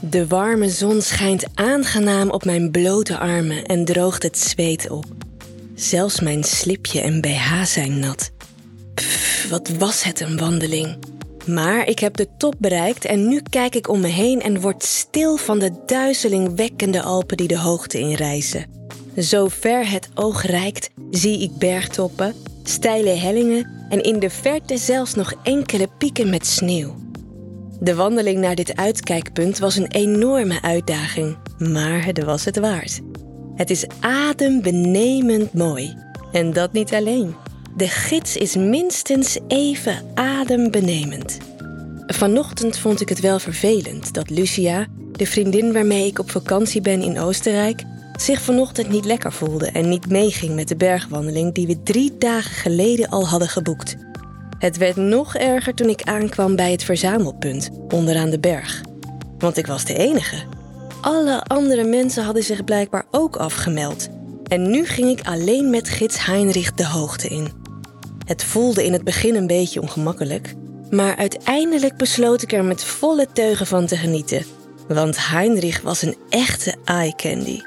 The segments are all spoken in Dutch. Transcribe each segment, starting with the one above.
De warme zon schijnt aangenaam op mijn blote armen en droogt het zweet op. Zelfs mijn slipje en BH zijn nat. Pff, wat was het een wandeling. Maar ik heb de top bereikt en nu kijk ik om me heen en word stil van de duizelingwekkende Alpen die de hoogte inreizen. Zo ver het oog reikt, zie ik bergtoppen, steile hellingen en in de verte zelfs nog enkele pieken met sneeuw. De wandeling naar dit uitkijkpunt was een enorme uitdaging, maar het was het waard. Het is adembenemend mooi. En dat niet alleen. De gids is minstens even adembenemend. Vanochtend vond ik het wel vervelend dat Lucia, de vriendin waarmee ik op vakantie ben in Oostenrijk, zich vanochtend niet lekker voelde en niet meeging met de bergwandeling die we drie dagen geleden al hadden geboekt. Het werd nog erger toen ik aankwam bij het verzamelpunt onderaan de berg. Want ik was de enige. Alle andere mensen hadden zich blijkbaar ook afgemeld. En nu ging ik alleen met gids Heinrich de hoogte in. Het voelde in het begin een beetje ongemakkelijk, maar uiteindelijk besloot ik er met volle teugen van te genieten. Want Heinrich was een echte eye candy.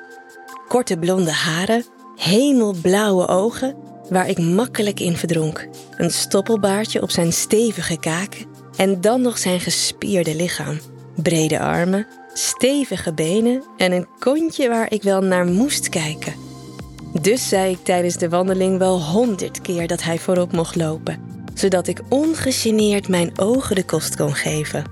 Korte blonde haren, hemelblauwe ogen waar ik makkelijk in verdronk. Een stoppelbaardje op zijn stevige kaken en dan nog zijn gespierde lichaam. Brede armen, stevige benen en een kontje waar ik wel naar moest kijken. Dus zei ik tijdens de wandeling wel honderd keer dat hij voorop mocht lopen, zodat ik ongegeneerd mijn ogen de kost kon geven.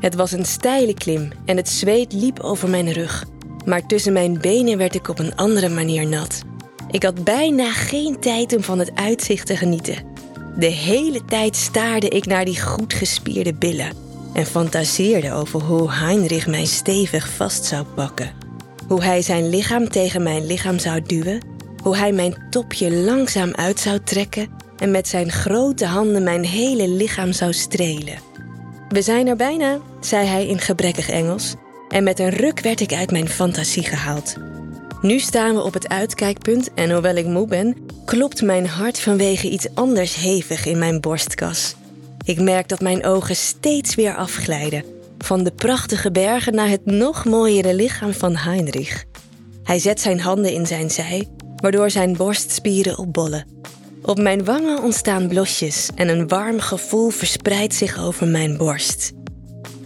Het was een steile klim en het zweet liep over mijn rug, maar tussen mijn benen werd ik op een andere manier nat. Ik had bijna geen tijd om van het uitzicht te genieten. De hele tijd staarde ik naar die goed gespierde billen en fantaseerde over hoe Heinrich mij stevig vast zou pakken. Hoe hij zijn lichaam tegen mijn lichaam zou duwen, hoe hij mijn topje langzaam uit zou trekken en met zijn grote handen mijn hele lichaam zou strelen. We zijn er bijna, zei hij in gebrekkig Engels, en met een ruk werd ik uit mijn fantasie gehaald. Nu staan we op het uitkijkpunt en hoewel ik moe ben, klopt mijn hart vanwege iets anders hevig in mijn borstkas. Ik merk dat mijn ogen steeds weer afglijden. Van de prachtige bergen naar het nog mooiere lichaam van Heinrich. Hij zet zijn handen in zijn zij, waardoor zijn borstspieren opbollen. Op mijn wangen ontstaan blosjes en een warm gevoel verspreidt zich over mijn borst.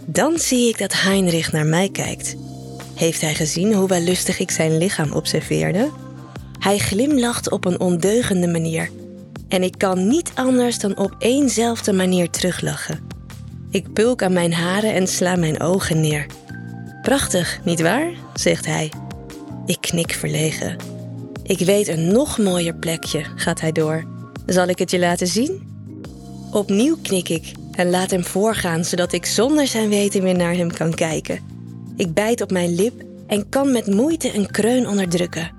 Dan zie ik dat Heinrich naar mij kijkt. Heeft hij gezien hoe wellustig ik zijn lichaam observeerde? Hij glimlacht op een ondeugende manier. En ik kan niet anders dan op éénzelfde manier teruglachen. Ik pulk aan mijn haren en sla mijn ogen neer. Prachtig, nietwaar? zegt hij. Ik knik verlegen. Ik weet een nog mooier plekje, gaat hij door. Zal ik het je laten zien? Opnieuw knik ik en laat hem voorgaan, zodat ik zonder zijn weten weer naar hem kan kijken. Ik bijt op mijn lip en kan met moeite een kreun onderdrukken.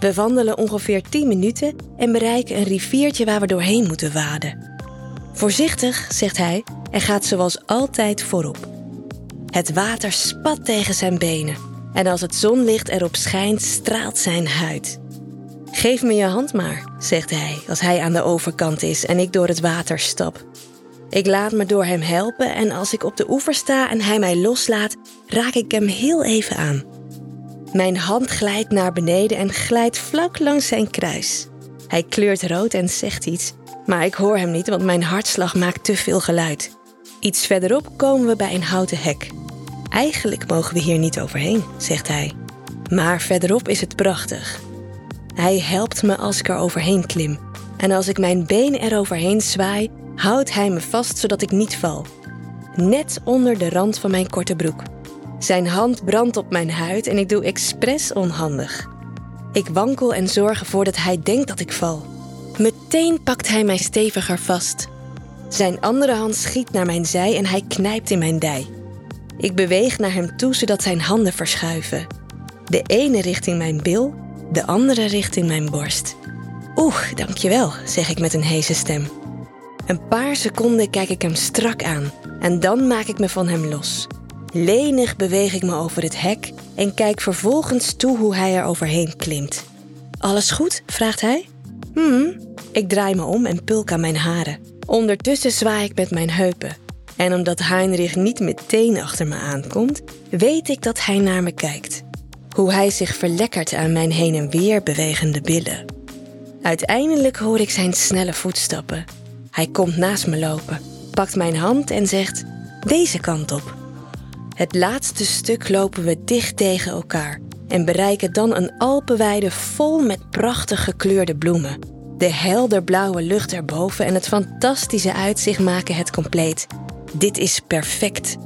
We wandelen ongeveer 10 minuten en bereiken een riviertje waar we doorheen moeten waden. Voorzichtig, zegt hij en gaat zoals altijd voorop. Het water spat tegen zijn benen en als het zonlicht erop schijnt, straalt zijn huid. Geef me je hand maar, zegt hij als hij aan de overkant is en ik door het water stap. Ik laat me door hem helpen en als ik op de oever sta en hij mij loslaat, raak ik hem heel even aan. Mijn hand glijdt naar beneden en glijdt vlak langs zijn kruis. Hij kleurt rood en zegt iets, maar ik hoor hem niet, want mijn hartslag maakt te veel geluid. Iets verderop komen we bij een houten hek. Eigenlijk mogen we hier niet overheen, zegt hij. Maar verderop is het prachtig. Hij helpt me als ik er overheen klim. En als ik mijn been eroverheen zwaai, houdt hij me vast zodat ik niet val. Net onder de rand van mijn korte broek. Zijn hand brandt op mijn huid en ik doe expres onhandig. Ik wankel en zorg ervoor dat hij denkt dat ik val. Meteen pakt hij mij steviger vast. Zijn andere hand schiet naar mijn zij en hij knijpt in mijn dij. Ik beweeg naar hem toe zodat zijn handen verschuiven. De ene richting mijn bil, de andere richting mijn borst. Oeh, dankjewel, zeg ik met een heese stem. Een paar seconden kijk ik hem strak aan en dan maak ik me van hem los. Lenig beweeg ik me over het hek en kijk vervolgens toe hoe hij er overheen klimt. Alles goed? vraagt hij. Hmm. Ik draai me om en pulk aan mijn haren. Ondertussen zwaai ik met mijn heupen. En omdat Heinrich niet meteen achter me aankomt, weet ik dat hij naar me kijkt. Hoe hij zich verlekkert aan mijn heen en weer bewegende billen. Uiteindelijk hoor ik zijn snelle voetstappen. Hij komt naast me lopen, pakt mijn hand en zegt: Deze kant op. Het laatste stuk lopen we dicht tegen elkaar en bereiken dan een Alpenweide vol met prachtig gekleurde bloemen. De helderblauwe lucht erboven en het fantastische uitzicht maken het compleet. Dit is perfect.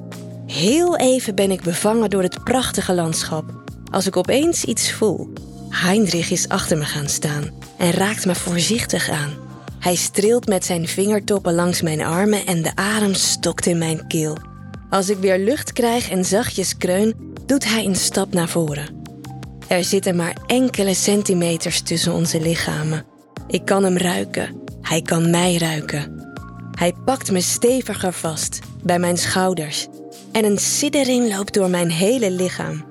Heel even ben ik bevangen door het prachtige landschap, als ik opeens iets voel. Heinrich is achter me gaan staan en raakt me voorzichtig aan. Hij streelt met zijn vingertoppen langs mijn armen en de adem stokt in mijn keel. Als ik weer lucht krijg en zachtjes kreun, doet hij een stap naar voren. Er zitten maar enkele centimeters tussen onze lichamen. Ik kan hem ruiken. Hij kan mij ruiken. Hij pakt me steviger vast, bij mijn schouders. En een siddering loopt door mijn hele lichaam.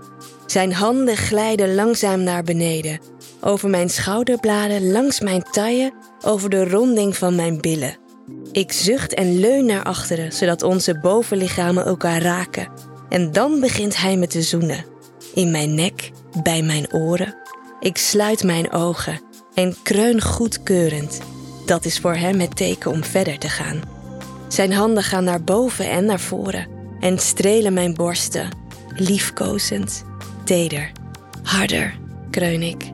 Zijn handen glijden langzaam naar beneden, over mijn schouderbladen, langs mijn taille, over de ronding van mijn billen. Ik zucht en leun naar achteren, zodat onze bovenlichamen elkaar raken. En dan begint hij me te zoenen. In mijn nek, bij mijn oren. Ik sluit mijn ogen en kreun goedkeurend. Dat is voor hem het teken om verder te gaan. Zijn handen gaan naar boven en naar voren en strelen mijn borsten, liefkozend, teder. Harder, kreun ik.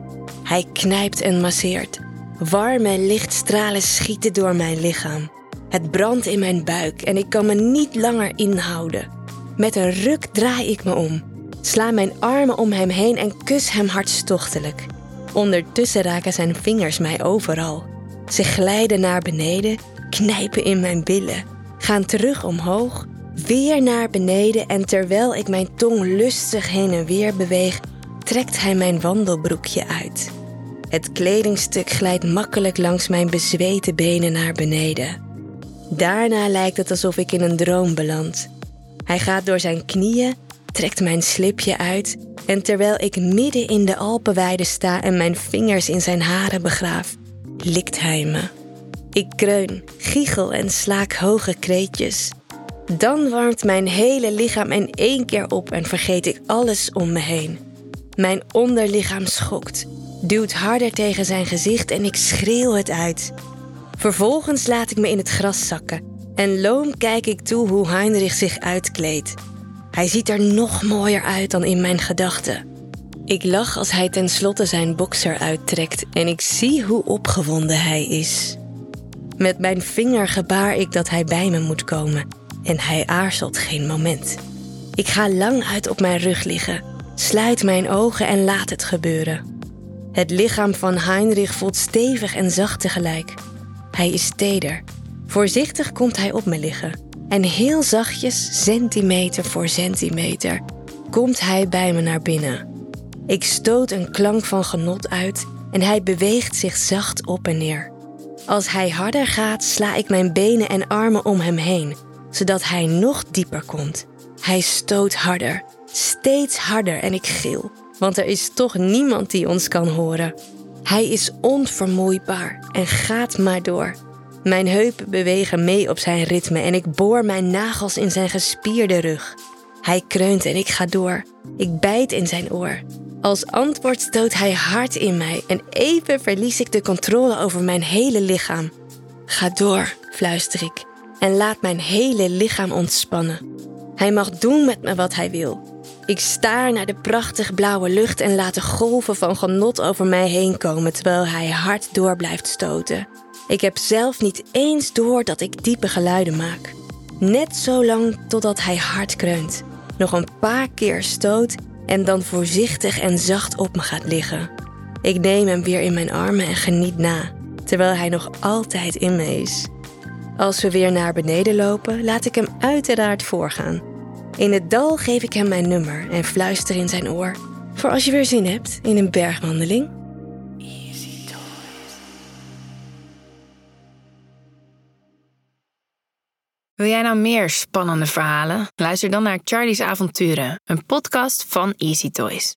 Hij knijpt en masseert. Warme lichtstralen schieten door mijn lichaam. Het brandt in mijn buik en ik kan me niet langer inhouden. Met een ruk draai ik me om, sla mijn armen om hem heen en kus hem hartstochtelijk. Ondertussen raken zijn vingers mij overal. Ze glijden naar beneden, knijpen in mijn billen, gaan terug omhoog, weer naar beneden en terwijl ik mijn tong lustig heen en weer beweeg, trekt hij mijn wandelbroekje uit. Het kledingstuk glijdt makkelijk langs mijn bezweten benen naar beneden. Daarna lijkt het alsof ik in een droom beland. Hij gaat door zijn knieën, trekt mijn slipje uit en terwijl ik midden in de Alpenweide sta en mijn vingers in zijn haren begraaf, likt hij me. Ik kreun, giechel en slaak hoge kreetjes. Dan warmt mijn hele lichaam in één keer op en vergeet ik alles om me heen. Mijn onderlichaam schokt, duwt harder tegen zijn gezicht en ik schreeuw het uit. Vervolgens laat ik me in het gras zakken en loom kijk ik toe hoe Heinrich zich uitkleedt. Hij ziet er nog mooier uit dan in mijn gedachten. Ik lach als hij tenslotte zijn bokser uittrekt en ik zie hoe opgewonden hij is. Met mijn vinger gebaar ik dat hij bij me moet komen en hij aarzelt geen moment. Ik ga lang uit op mijn rug liggen, sluit mijn ogen en laat het gebeuren. Het lichaam van Heinrich voelt stevig en zacht tegelijk. Hij is teder. Voorzichtig komt hij op me liggen. En heel zachtjes, centimeter voor centimeter, komt hij bij me naar binnen. Ik stoot een klank van genot uit en hij beweegt zich zacht op en neer. Als hij harder gaat, sla ik mijn benen en armen om hem heen, zodat hij nog dieper komt. Hij stoot harder, steeds harder en ik gil, want er is toch niemand die ons kan horen. Hij is onvermoeibaar en gaat maar door. Mijn heupen bewegen mee op zijn ritme en ik boor mijn nagels in zijn gespierde rug. Hij kreunt en ik ga door. Ik bijt in zijn oor. Als antwoord stoot hij hard in mij en even verlies ik de controle over mijn hele lichaam. Ga door, fluister ik, en laat mijn hele lichaam ontspannen. Hij mag doen met me wat hij wil. Ik staar naar de prachtig blauwe lucht en laat de golven van genot over mij heen komen terwijl hij hard door blijft stoten. Ik heb zelf niet eens door dat ik diepe geluiden maak. Net zo lang totdat hij hard kreunt. Nog een paar keer stoot en dan voorzichtig en zacht op me gaat liggen. Ik neem hem weer in mijn armen en geniet na, terwijl hij nog altijd in me is. Als we weer naar beneden lopen, laat ik hem uiteraard voorgaan. In het dal geef ik hem mijn nummer en fluister in zijn oor. Voor als je weer zin hebt in een bergwandeling. Easy Toys. Wil jij nou meer spannende verhalen? Luister dan naar Charlie's Avonturen, een podcast van Easy Toys.